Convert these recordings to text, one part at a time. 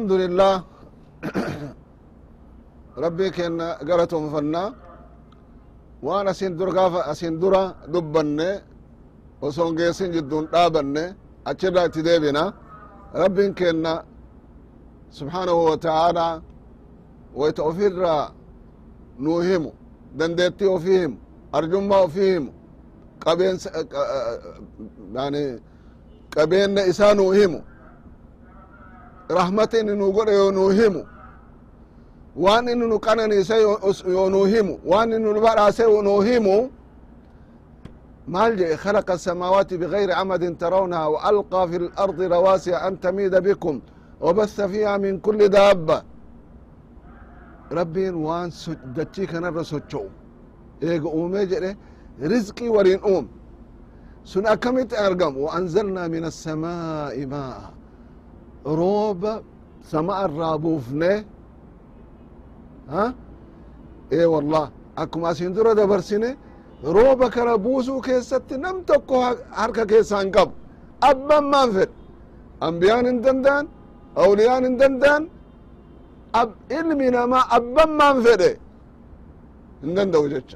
الحمد لله ربي كن قرتهم فنا وانا سندر قاف سندرا دبن وصون قيسين جدون دابن أتشرا تديبنا ربي كن سبحانه وتعالى ويتوفر نوهم دندتي وفيهم أرجما وفيهم قبين يعني قبين rahmatin inuu godhe yoo nuu himu waan inni nu qananiise yoo nuu himu waan inni nu badhaase nuu himu maal jedhe khalaqa asamaawaati bigayri camadin tarawnaha waalqaa fi lardi rawaasiya an tamiida bikum wabatha fiiha min kulli daabba rabbiin waan dachii kanarra socho'u eega uumee jedhe rizqii wariin uum sun akkamitti argamu waanzalnaa min assamaa'i maa'a روب سماء الرابوفنه ها؟ إيه والله اكما سندرا دبرسنه روبا كربوسو كيست نم تكو حركة كيسان قب. أبا ما فد أنبيان دندان أوليان اندندان. أب علمنا ما أبا ما فد دندو وجتش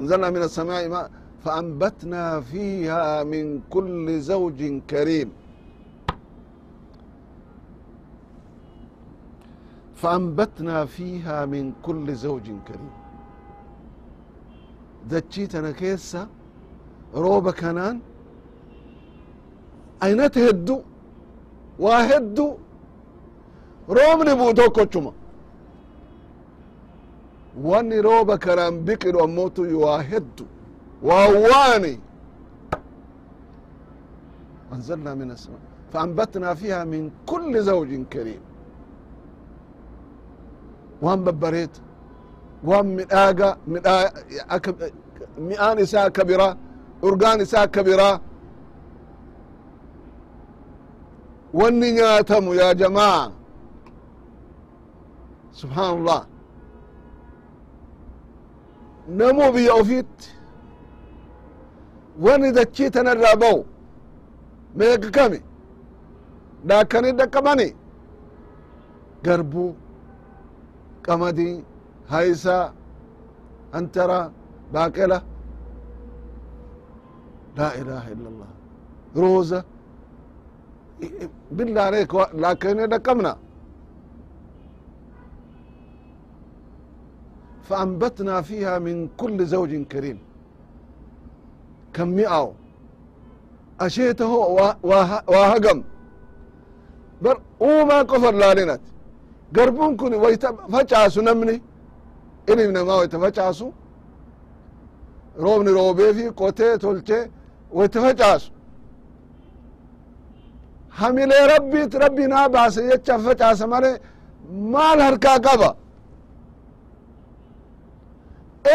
انزلنا من السماء ما فأنبتنا فيها من كل زوج كريم. فأنبتنا فيها من كل زوج كريم دجيتنا كيسا روبا كنان أين تهدو واهدو روبني بوتوكوچما واني روبا كنان بكر وموتو يواهدو واواني أنزلنا من السماء فأنبتنا فيها من كل زوج كريم waan babbareeta waan midhaaga mi'aan isaa akka biraa urgaan isaa akka biraa wanni nyaatamu yaa jamaa. Subxaan allah namuu biyya ofiitti wani dachii ba'u. Kami? Dhaakkanii dhaqqabani garbuu قمدي هيسا أنترا باقلة لا إله إلا الله روزة بالله عليك لكن نقمنا فأنبتنا فيها من كل زوج كريم كم مئة أشيته وهقم بر وما قفر لالنت garbuun kun wayta facaasu namni ilmi namaa wayta facaasu. Roobni roobeefi qotee tolchee wayta facaasu. Hamilee rabbiit rabbi naa baase jecha facaasa male maal harkaa qaba?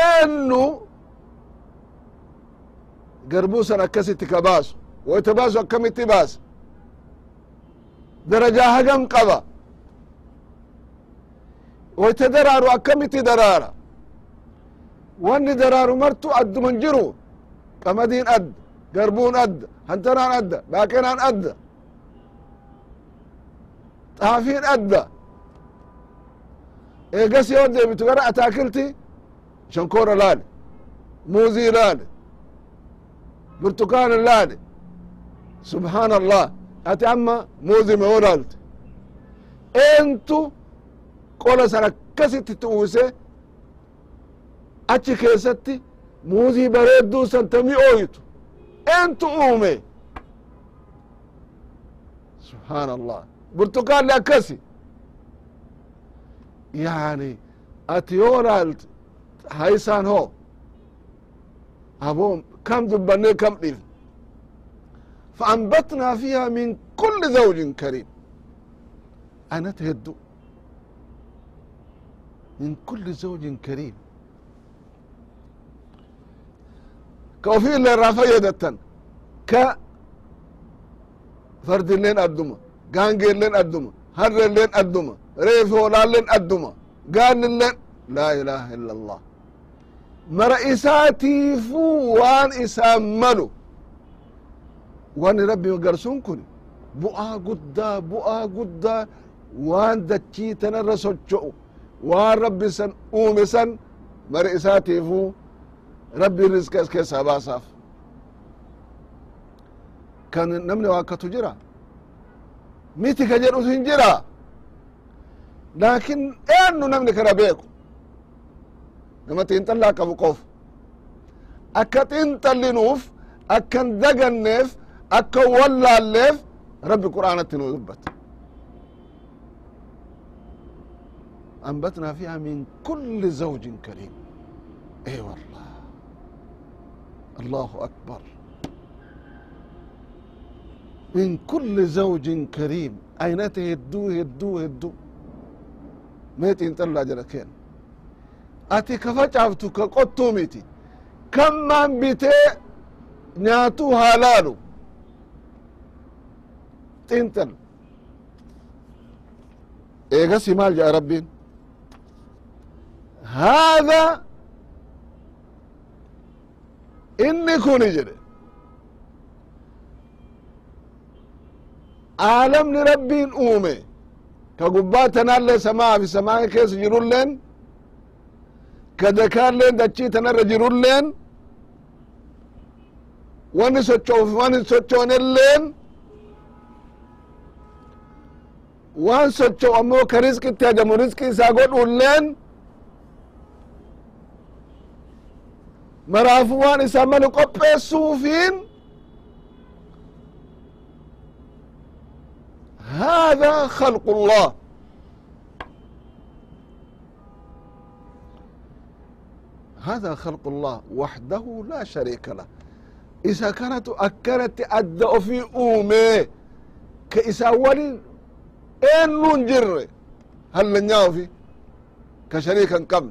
Eennu garbuu san akkasitti ka baasu wayta baasu akkamitti baasa darajaa hagam qaba wayta daraaru akkamitti daraara wanni daraaru martu adduman jiru qamadiin adda garbuun adda hantanaan adda baaqenaan adda xaafiin adda eegas yoo deebitu gara ataakilti shankora laale muuzii laale burtukaana laale subhaan allah ati amma muuzii meo laalte eentu qola san akkasitti tu'uuse achi keessatti muuzii bareedduu san tami ooyitu eentu uume subhaan allah burtukaanni akkasi yani ati yoo laalte haysaan hoo abo kam dubbanne kam dhif فأنبتنا فيها من كل زوج كريم أنا تهدو من كل زوج كريم كوفي اللي رافيدتن ك فرد اللين أدوما قانقي اللين أدوما هر اللين أدوما ريف ولا اللين أدوما قان اللين لا إله إلا الله مرئساتي فو وان إساملو وان ربي قرسون كن bu'aa guddaa bu'aa guddaa waan dachii tanarra socho'u waan rabbi san uume san mari isaatiifu rabbi rizqa is keessaa baasaaf. Kan namni waakkatu jira. Miti ka jedhus hin jira. Laakin eennu namni kana beeku? Nama xiinxallaa qabu qof akka xiinxallinuuf akkan daganneef akka wallaalleef rabbi qur'aanatti nu dubbata أنبتنا فيها من كل زوج كريم اي والله الله أكبر من كل زوج كريم أينته هدو هدو هدو ميت انطلع جركين أتي كفجعفتو كقطو ميتي كم من بيتي نياتو هالالو تنتل إيغسي مال جاء ربين haada inni kuni jedhe aalamni rabbiin uume ka gubbaa tanaallee samaa fi samaa keessa jirulleen ka dakaalleen dachii tanarra jirulleen wani sochoof wani sochoonelleen waan socho ammoo ka rizqitti ajamu rizqi isaa maraafu waan isaa malu qopheessuufiin هذا خلق الله هذا خلق الله وحده لا شريك له إذا كانت أكنت أدى في أومي كإسا ولي إن جر هل لن في كشريكا قبل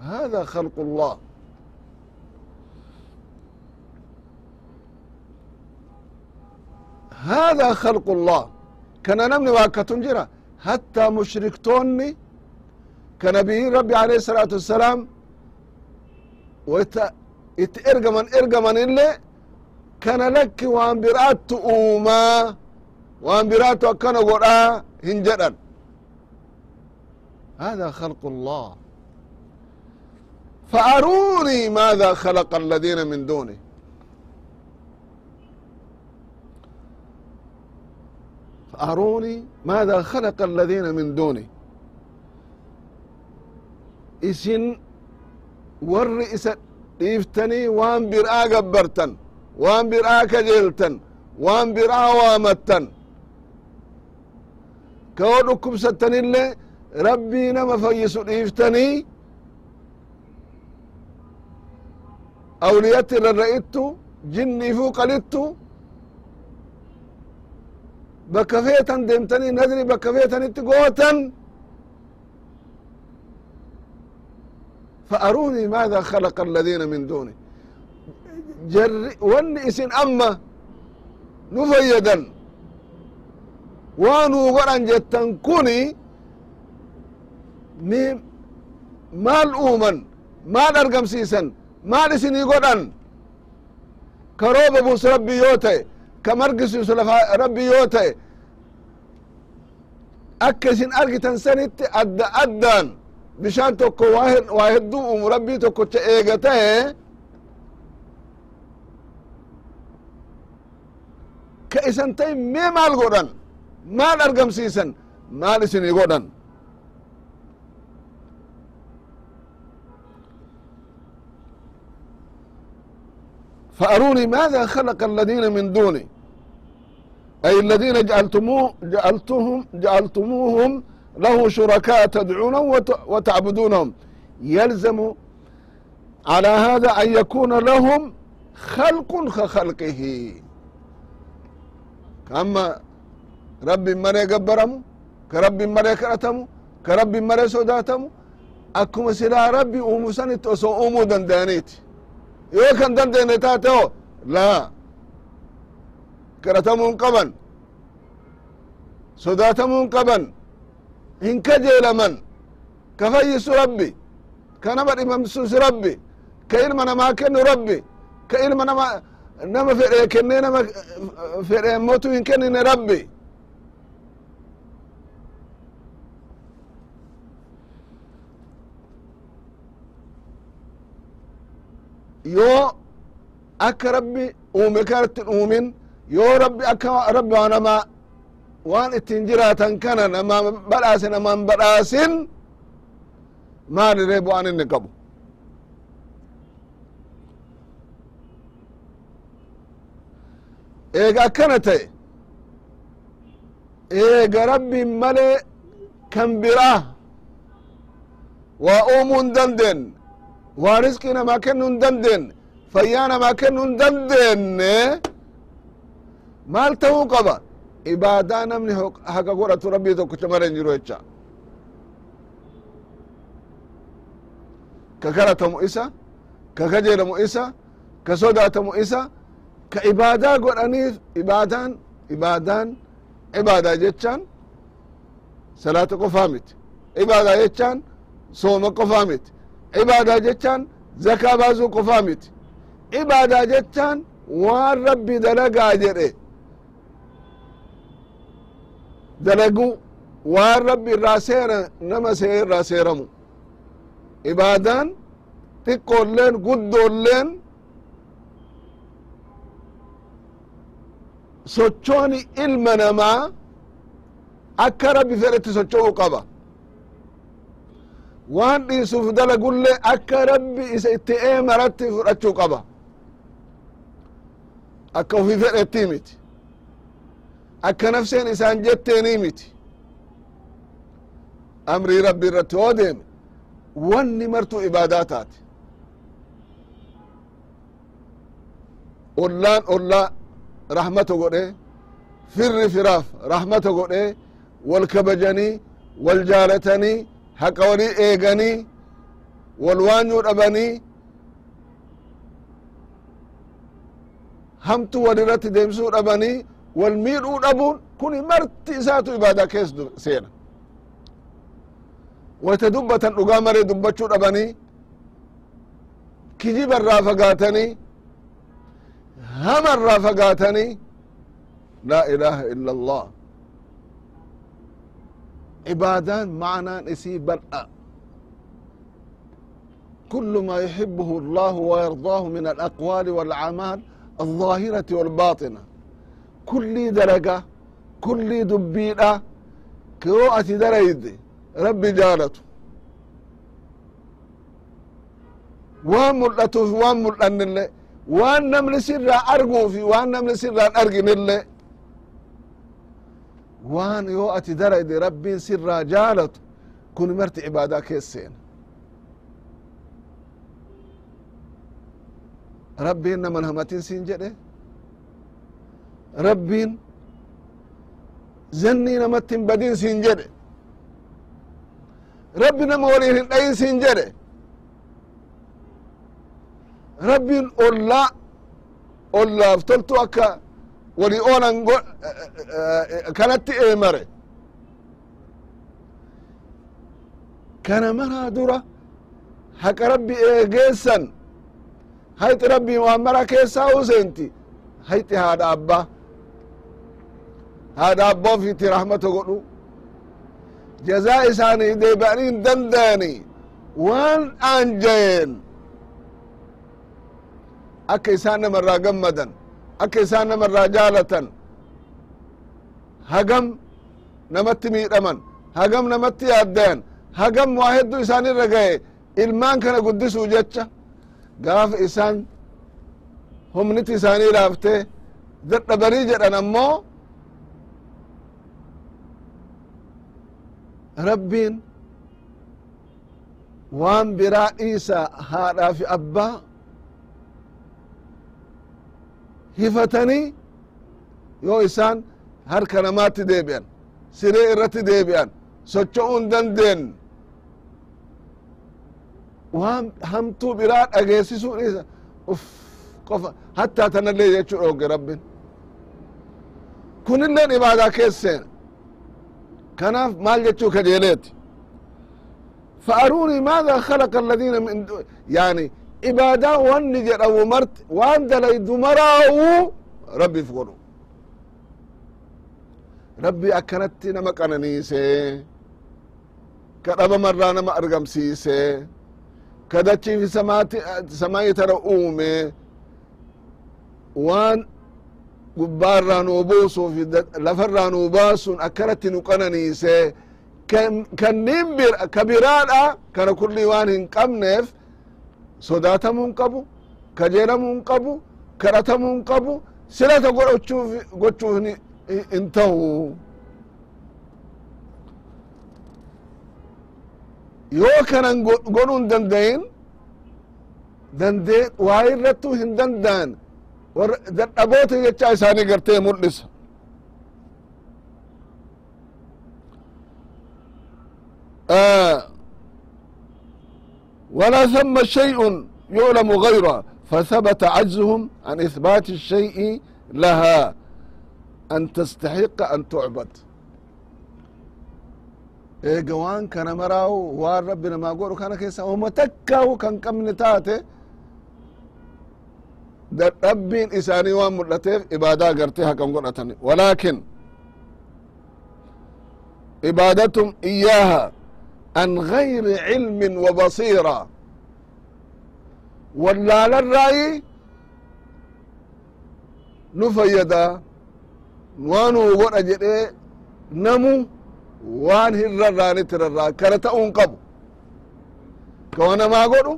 هذا خلق الله هذا خلق الله كان نمني واكتون جرا حتى مشركتوني كنبي ربي عليه الصلاة والسلام ويت ات ارجمن ارجمن اللي كان لك وان برات اوما وان برات كان غدا هنجدن هذا خلق الله فأروني ماذا خلق الذين من دونه فأروني ماذا خلق الذين من دونه isin warri isa dhiiftanii waan bir'aa gabbartan waan bir'aa kajeeltan waan bir'aa waamattan ka wo dhukkubsattanille rabbii nama fayyisu dhiiftanii awliyatti rarra'ittu jinniifuu qalittu bakka feetan deemtanii nadri bakka feetanitti gootan فأروني ماذا خلق الذين من دونه جر ون اسن أما نفيدا وانو قران جتن كوني مي مال أومن مال أرقم سيسن مال اسني قران كروب بوس ربي يوتي كمرقس ربي يوتي أكسن أرقتن سنت أدى أدان bishaan tokko waa hedduu uumu rabbii tokkocha eega ta'e ka isan ta'e mee maal godhan maal argamsiisan maal isinii godhan فأروني ماذا خلق الذين من دوني أي الذين جعلتموه جعلتهم جعلتموهم له شركاء تدعونهم وتعبدونهم يلزم على هذا أن يكون لهم خلق كخلقه كما رب مري قبرم كرب مري كرتم كرب مري سوداتم أكما سلا ربي أمو سنت أسو أمو دندانيت يو كان دنداني تاتو لا garatamuun qaban. Sodaatamuun qaban. Hin kajeelaman. Ka fayyisu rabbi. Ka nama dhimamsuusi rabbi. Ka ilma namaa kennu rabbi. Ka ilma nama nama fedhee kennee nama eh, fedhee mootu hin kennine rabbi. Yoo akka rabbi uume kanatti uumin yoo rabbi akka rabbi waa nama waan ittiin jiraatan kana nama badhaase naman badhaasin maaliree bu'aan inni qabu? Eega akkana ta'e eega rabbiin malee kan biraa waa uumuu hin dandeenye waa risqii namaa kennuu hin dandeenye fayyaa namaa kennuu hin dandeenye maal ta'uu qaba. Ibaadaa namni haqa godhatu rabbii tokkicha mara hin jiru jecha. Ka kadhatamu isa ka kajeelamu isa ka sodaatamu isa ka ibaadaa godhaniif ibaadaan ibaadaan ibaadaa jechaan salaata qofaa miti. Ibaadaa jechaan sooma qofaa miti. Ibaadaa jechaan zakaa baasuu qofaa miti. Ibaadaa jechaan waan rabbi dalagaa jedhe dalagu waan rabbi irraa seera nama see irraa seeramu ibaadaan xiqqoolleen guddoolleen sochooni ilma namaa akka rabbi fedhetti socho'uu qaba. Waan dhiisuuf dalagullee akka rabbi isa itti eemaratti fudhachuu qaba. Akka ufii fedhetti miti akka nafseen isaan jetteenii miti. Amrii rabbi irratti hoo deeme wanni martuu ibaadaa taate. Ollaan ollaa rahmata godhe firri firaaf rahmata godhe wal kabajanii wal jaalatanii haqa walii eeganii wal waanyuu dhabanii hamtu wal irratti deemsuu dhabanii isaatu ibaadaa kees seena wayta dubbatan dhugaa maree dubbachuu dhabanii kijiba irraa fagaatanii hama irraa fagaatanii laa ilaha illa allah عبادان معنى اسي بلأ كل ما يحبه الله ويرضاه من الأقوال والأعمال الظاهرة والباطنة kulli dalaga kulli dubbiidha. Koo ati darayde rabbi jaalatu. Waan mul'atuuf waan mul'annille waan namni sirraa arguufi waan namni sirraan arginille. Waan yoo ati darayde rabbiin sirraa jaalatu kun marti cibaadaa keesseena rabbiin naman hamatin sin jedhe? Rabbiin zannii namatti hin badin siin jedhe. Rabbi nama waliin hin dhayin siin jedhe. Rabbiin ollaa ollaaf toltu akka walii oolan kanatti eemare. Kana maraa dura haqa rabbi eegeessan hayxi rabbi waan mara keessaa useenti hayxi haadha abbaa haadha abbaa ofiitti rahmata godhu. Jazaa isaanii deebi'anii hin dandayani waan aanjayeen akka isaan namarraa gammadan akka isaan namarraa jaalatan hagam namatti miidhaman hagam namatti yaaddayan hagam waa hedduu isaan irra gaye ilmaan kana guddisuu jecha gaafa isaan humniti isaanii laafte dadhabanii jedhan ammoo rabbiin waan biraa dhiisa haadhaa fi abbaa hifatanii yoo isaan harka namaatti deebi'an siree irratti deebi'an socho'uu hin dandeenye waan hamtuu biraa dhageessisuu dhiisa uf qofa hattaa tanallee jechuu dhooge rabbin. Kunilleen ibaadaa keesseen kanaaf maal jechuu kajeeleeti فأروني ماذا خلق الذين من دو... يعني عبادة واني جدو مرت وان دليد مراو ربي فقولوا ربي أكنت نما قننيسي كرب مرة نما أرقم سيسي ka dachiifi samaati samaa'ii tana uume waan gubbaarraa nuu buusuuf lafarraa nuu baasuun akkanatti nu qananiise kannin ka biraadha kana kulli waan hin qabneef sodaatamuu hin qabu kajeelamuu hin qabu kadhatamuu hin qabu silata godhachuuf gochuuf hin ta'u. Yoo kanan godhuu hin dandayin dandee waa irrattuu hin danda'an dadhaboota jechaa isaanii gartee mul'isa ولا ثم شيء يعلم غيره فثبت عجزهم عن إثبات الشيء لها أن تستحق أن تعبد eega waan kana maraawu waan rabbi namaa godhu kana keessa uma takkaawu kan qabne taate dadhabbiin isaanii waan mul'ateef ibaadaa gartee haqan godhatan walaakin ibaadatum iyaaha an gayri cilmin wa basiira wallaalarraayi nu fayyada waanuu godha jedhee namu waan hin rarraanitti rarraa kana ta'uun qabu ka wa namaa godhu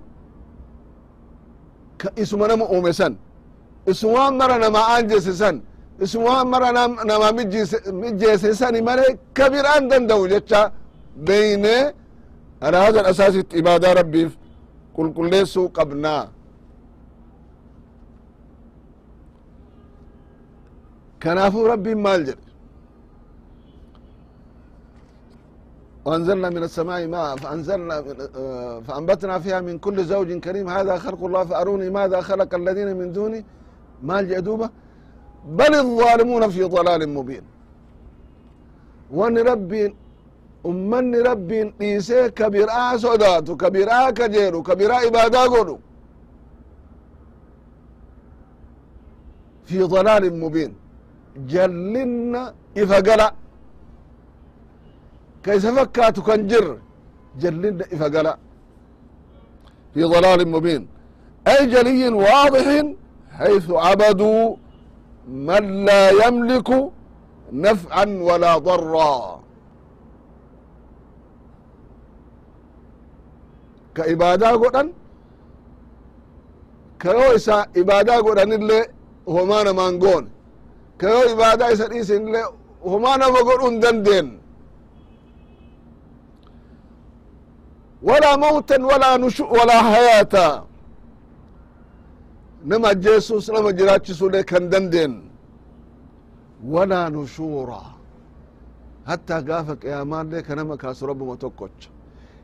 ka isuma nama uume san. Isumaan mara namaa aanjese san. Isumaan mara namaa mijjeese sani malee ka biraan danda'u jecha. Beyne ala hada asaasitti ibaadaa rabbiif qulqulleessuu qabnaa kanaafuu rabbiin maal jedhe وأنزلنا من السماء ماء فأنزلنا فأنبتنا فيها من كل زوج كريم هذا خلق الله فأروني ماذا خلق الذين من دوني ما الجدوبة بل الظالمون في ضلال مبين وان ربي أمن ربي إيسي كبيرا صداتو كبيرا كجيرو كبيرا إبادا قولو في ضلال مبين جلنا إفقلا كيس فكاتو كان جر جلنا إفقلا في ضلال مبين أي جلي واضح حيث عبدوا من لا يملك نفعا ولا ضرا كإبادة قدن كيو إسا إبادة قدن اللي هما نمانقون كيو إبادة إسا إيسن اللي هما نمقون دندن ولا موتا ولا نشو ولا حياة نما جيسوس نما جراتشسو لي كان دندن ولا نشورا حتى قافك يا مان لي كنما كاس رب ما توكوش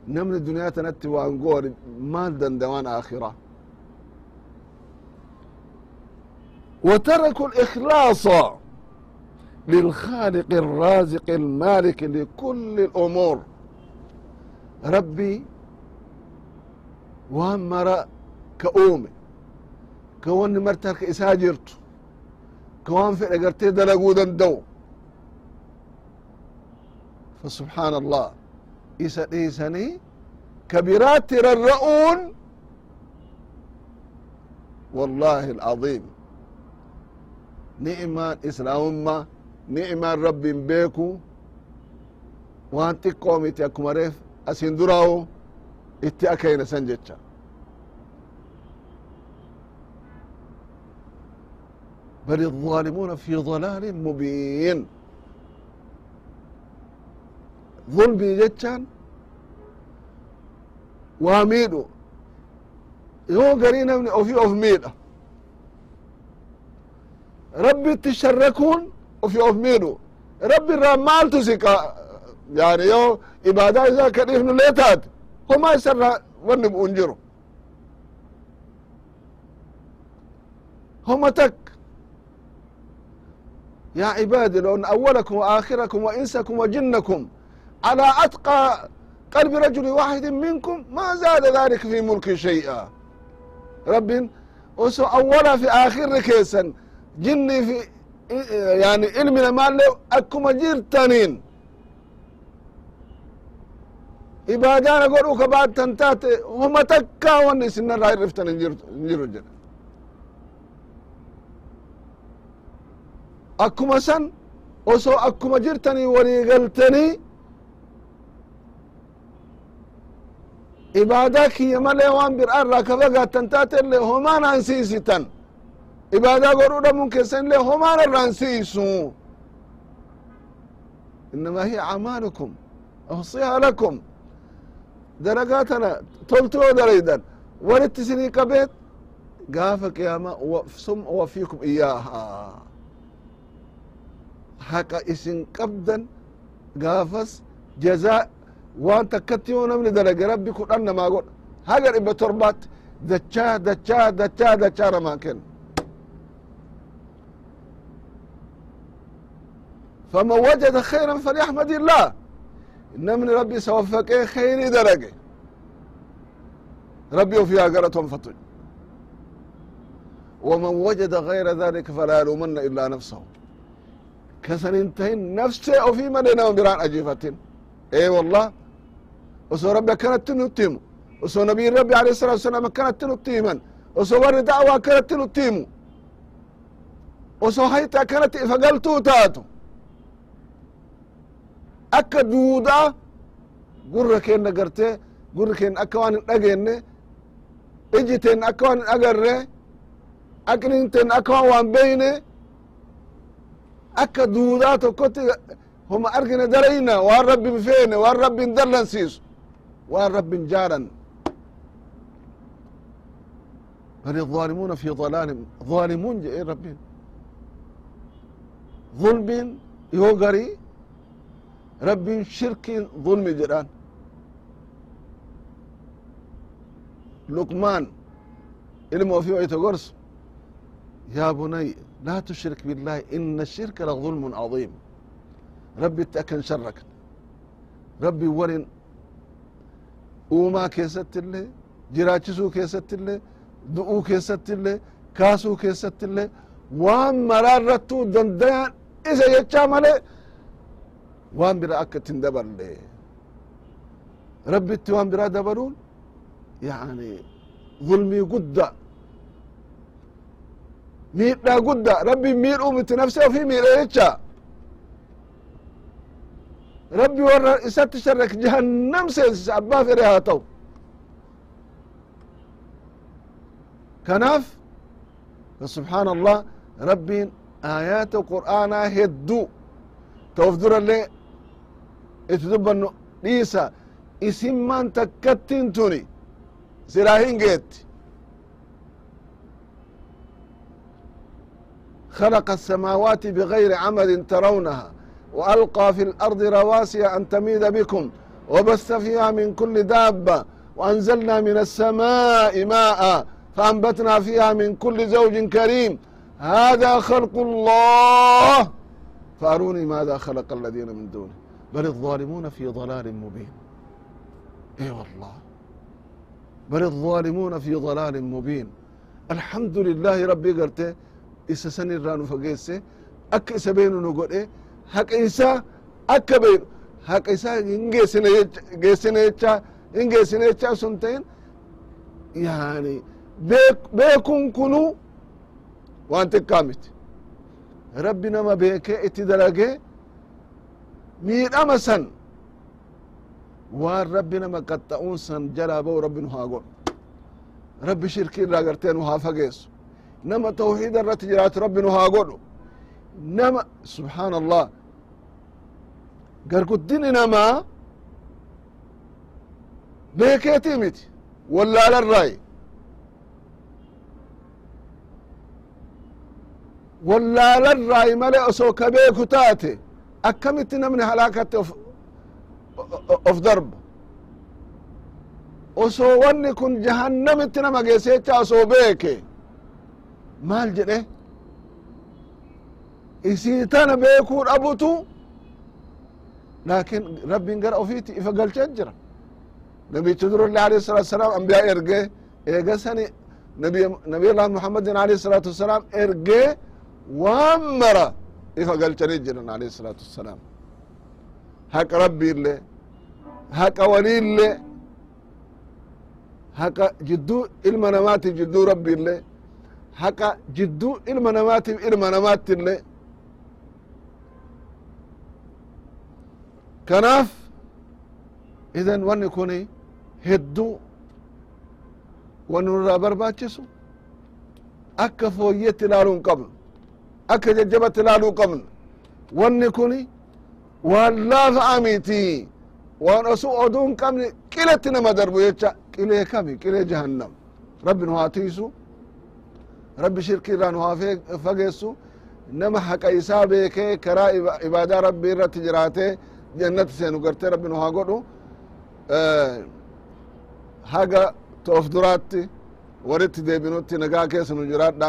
نمن الدنيا تنتي وانقور مال دندوان آخرة وتركوا الإخلاص للخالق الرازق المالك لكل الأمور ربي waan mara ka uume ka wanni marti harka isaa jirtu ka waan fedhe gartee dalaguu danda'u فسبحان الله isa dhiisanii ka biraatti rarra'uun والله العظيم ni'imaan islaamummaa ni'imaan rabbiin beeku waan xiqqoo miti akkuma reef asin duraawo itti akayna san jecha بل الظالمون في ضلال مبين ظلمي جتان واميدو يو قرينا من اوفي اوف ميدا ربي تشركون وفي اوف ميدو ربي الرمال تسيكا يعني يو إبادة إذا كان إفن ليتات هما يسر ونب أنجرو هما تك يا عبادي لو أن أولكم وآخركم وإنسكم وجنكم على أتقى قلب رجل واحد منكم ما زاد ذلك في ملك شيئا رب وسو أولا في آخر كيسا جني في يعني علمنا ما له أكما جيرتانين ibaadaana godhuu ka baattan taate homa takkaa wanni isinarraa hirriftan hin jiru jedha akkuma san osoo akkuma jirtanii walii galtanii ibaadaa kiyya malee waan biraa irraa ka fagaattan taate illee homaan hansiisitan ibaadaa godhuu dhabuun keessan illee homaan irraan siisu innamaa hiya acmaalukum ahsihaa lakum dalagaa tana toltu yoo dalaydan walitti isinii qabeet gaafa qiyaama sum wafiikum iyaahaa haqa isin qabdan gaafas jazaa waan takkatti yoo namni dalage rabbi kudhan namaa godha. Haga dhibba torbaatti dachaa dachaa dachaa dachaa namaa kenna faman wajada khayran falyaxmad illah namni rabbi isa waffaqee khayrii dalage rabbi ofii haa wajada gayra dhalika falaa yaluumanna illaa nafsahu kasan hin tahin nafsee ofii malee nama biraan ajiifatin ee wallah osoo rabbi akkanatti nutti himu osoo nabiyin rabbi alayh salatu wasalam akkanatti nutti himan osoo warri da'wa akkanatti nutti himu osoo hayti akkanatti ifa galtuu taatu akka duudaa gurra keenna gartee gurri keenna akka waan hin dhageenne iji teenna akka waan hin agarre aqliin teenna akka waan waan beyne akka duudaa tokkotti homa argine darayna waan rabbin feene waan rabbin dallansiisu waan rabbin jaalan bal الظالمون في ضلال ظالمون جئ ربين ظلم يوغري ربين شرك ظلم جران لقمان ilma ofii wayta gorsu yaa bunay laa tushrik biاllahi ina الshirka laظulm caظiim rabbitti akan sharakan rabbi warin uumaa keessatti illee jiraachisuu keessatti illee du'uu keessatti illee kaasuu keessatti illee waan maraa irrattuu dandayan isa jechaa malee waan bira akka ittin daballe rabbitti waan biraa dabaluun yani ظulmii gudda. Miidhaa gudda. Rabbi miidhuu miti nafse ofii miidhe jecha. Rabbi warra isatti sharrak jahannam seensisa abbaa fedhe haa ta'u. Kanaaf subحaan allah rabbiin aayaata qur'aanaa hedduu. Ta of durallee itti dubbannu dhiisa isimman takkattin tuni silaa hin geetti خلق السماوات بغير عمد ترونها وألقى في الأرض رواسي أن تميد بكم وبث فيها من كل دابة وأنزلنا من السماء ماء فأنبتنا فيها من كل زوج كريم هذا خلق الله فأروني ماذا خلق الذين من دونه بل الظالمون في ضلال مبين. إي والله. بل الظالمون في ضلال مبين. الحمد لله ربي قرته إسا سن الرانو فقيسة أك إسا بينو نقوله إيه، حق إسا أك بينو. حق إسا إنجيسنا يتشا إنجيسنا يتشا سنتين. يعني بيك بيكون كنو وأنت كامت ربنا ما بيك اتدلقه miidhama san waan rabbi nama qaxxa'uun san jalaa ba'u rabbi nu haa godhu rabbi shirkii irraa gartee nu haa fageessu. Nama tawxiida irratti jiraatu rabbi nu haa godhu nama subxaan allah garguddini namaa beekeetii miti. Wallaalarraay wallaalarraay male osoo ka beeku taate akkamitti namni halaakatti of darba osoo wanni kun jahannamitti nama geesse jecha osoo beeke. Maal jedhe? Isii tana beekuu dhabutu laakin rabbin gara ofiiti ifa galchet jira. Nabichi durallee alayhi salatu wasalaam ambiyaa ergee eega sani nabiyullah muhammadin alayhi salatu wasalaam ergee waan mara ifa galchanii jiran alayhi salatu wasalaam haq rabbi illee haqa waliille haqa jidduu ilma namaatiif jidduu rabbiille haqa jidduu ilma namaatiif ilma namaatille kanaaf idan wanni kuni hedduu wanni nurraa barbaachisu akka fooyyetti ilaaluu hin qabnu akka jajjabatti ilaaluu hin qabnu wanni kuni waan laafa'a miti waan osu oduu hin qabne qiletti nama darbu jecha qilee kami qilee jahannam rabbi nu haa tiisu rabbi shirki irraa nu haa fageessu nama haqa isaa beekee karaa ibaadaa rabbii irratti jiraatee jannati seenu gartee rabbi nu haa godhu haga toof duraatti waritti deebinutti nagaa keessa nu jiraadha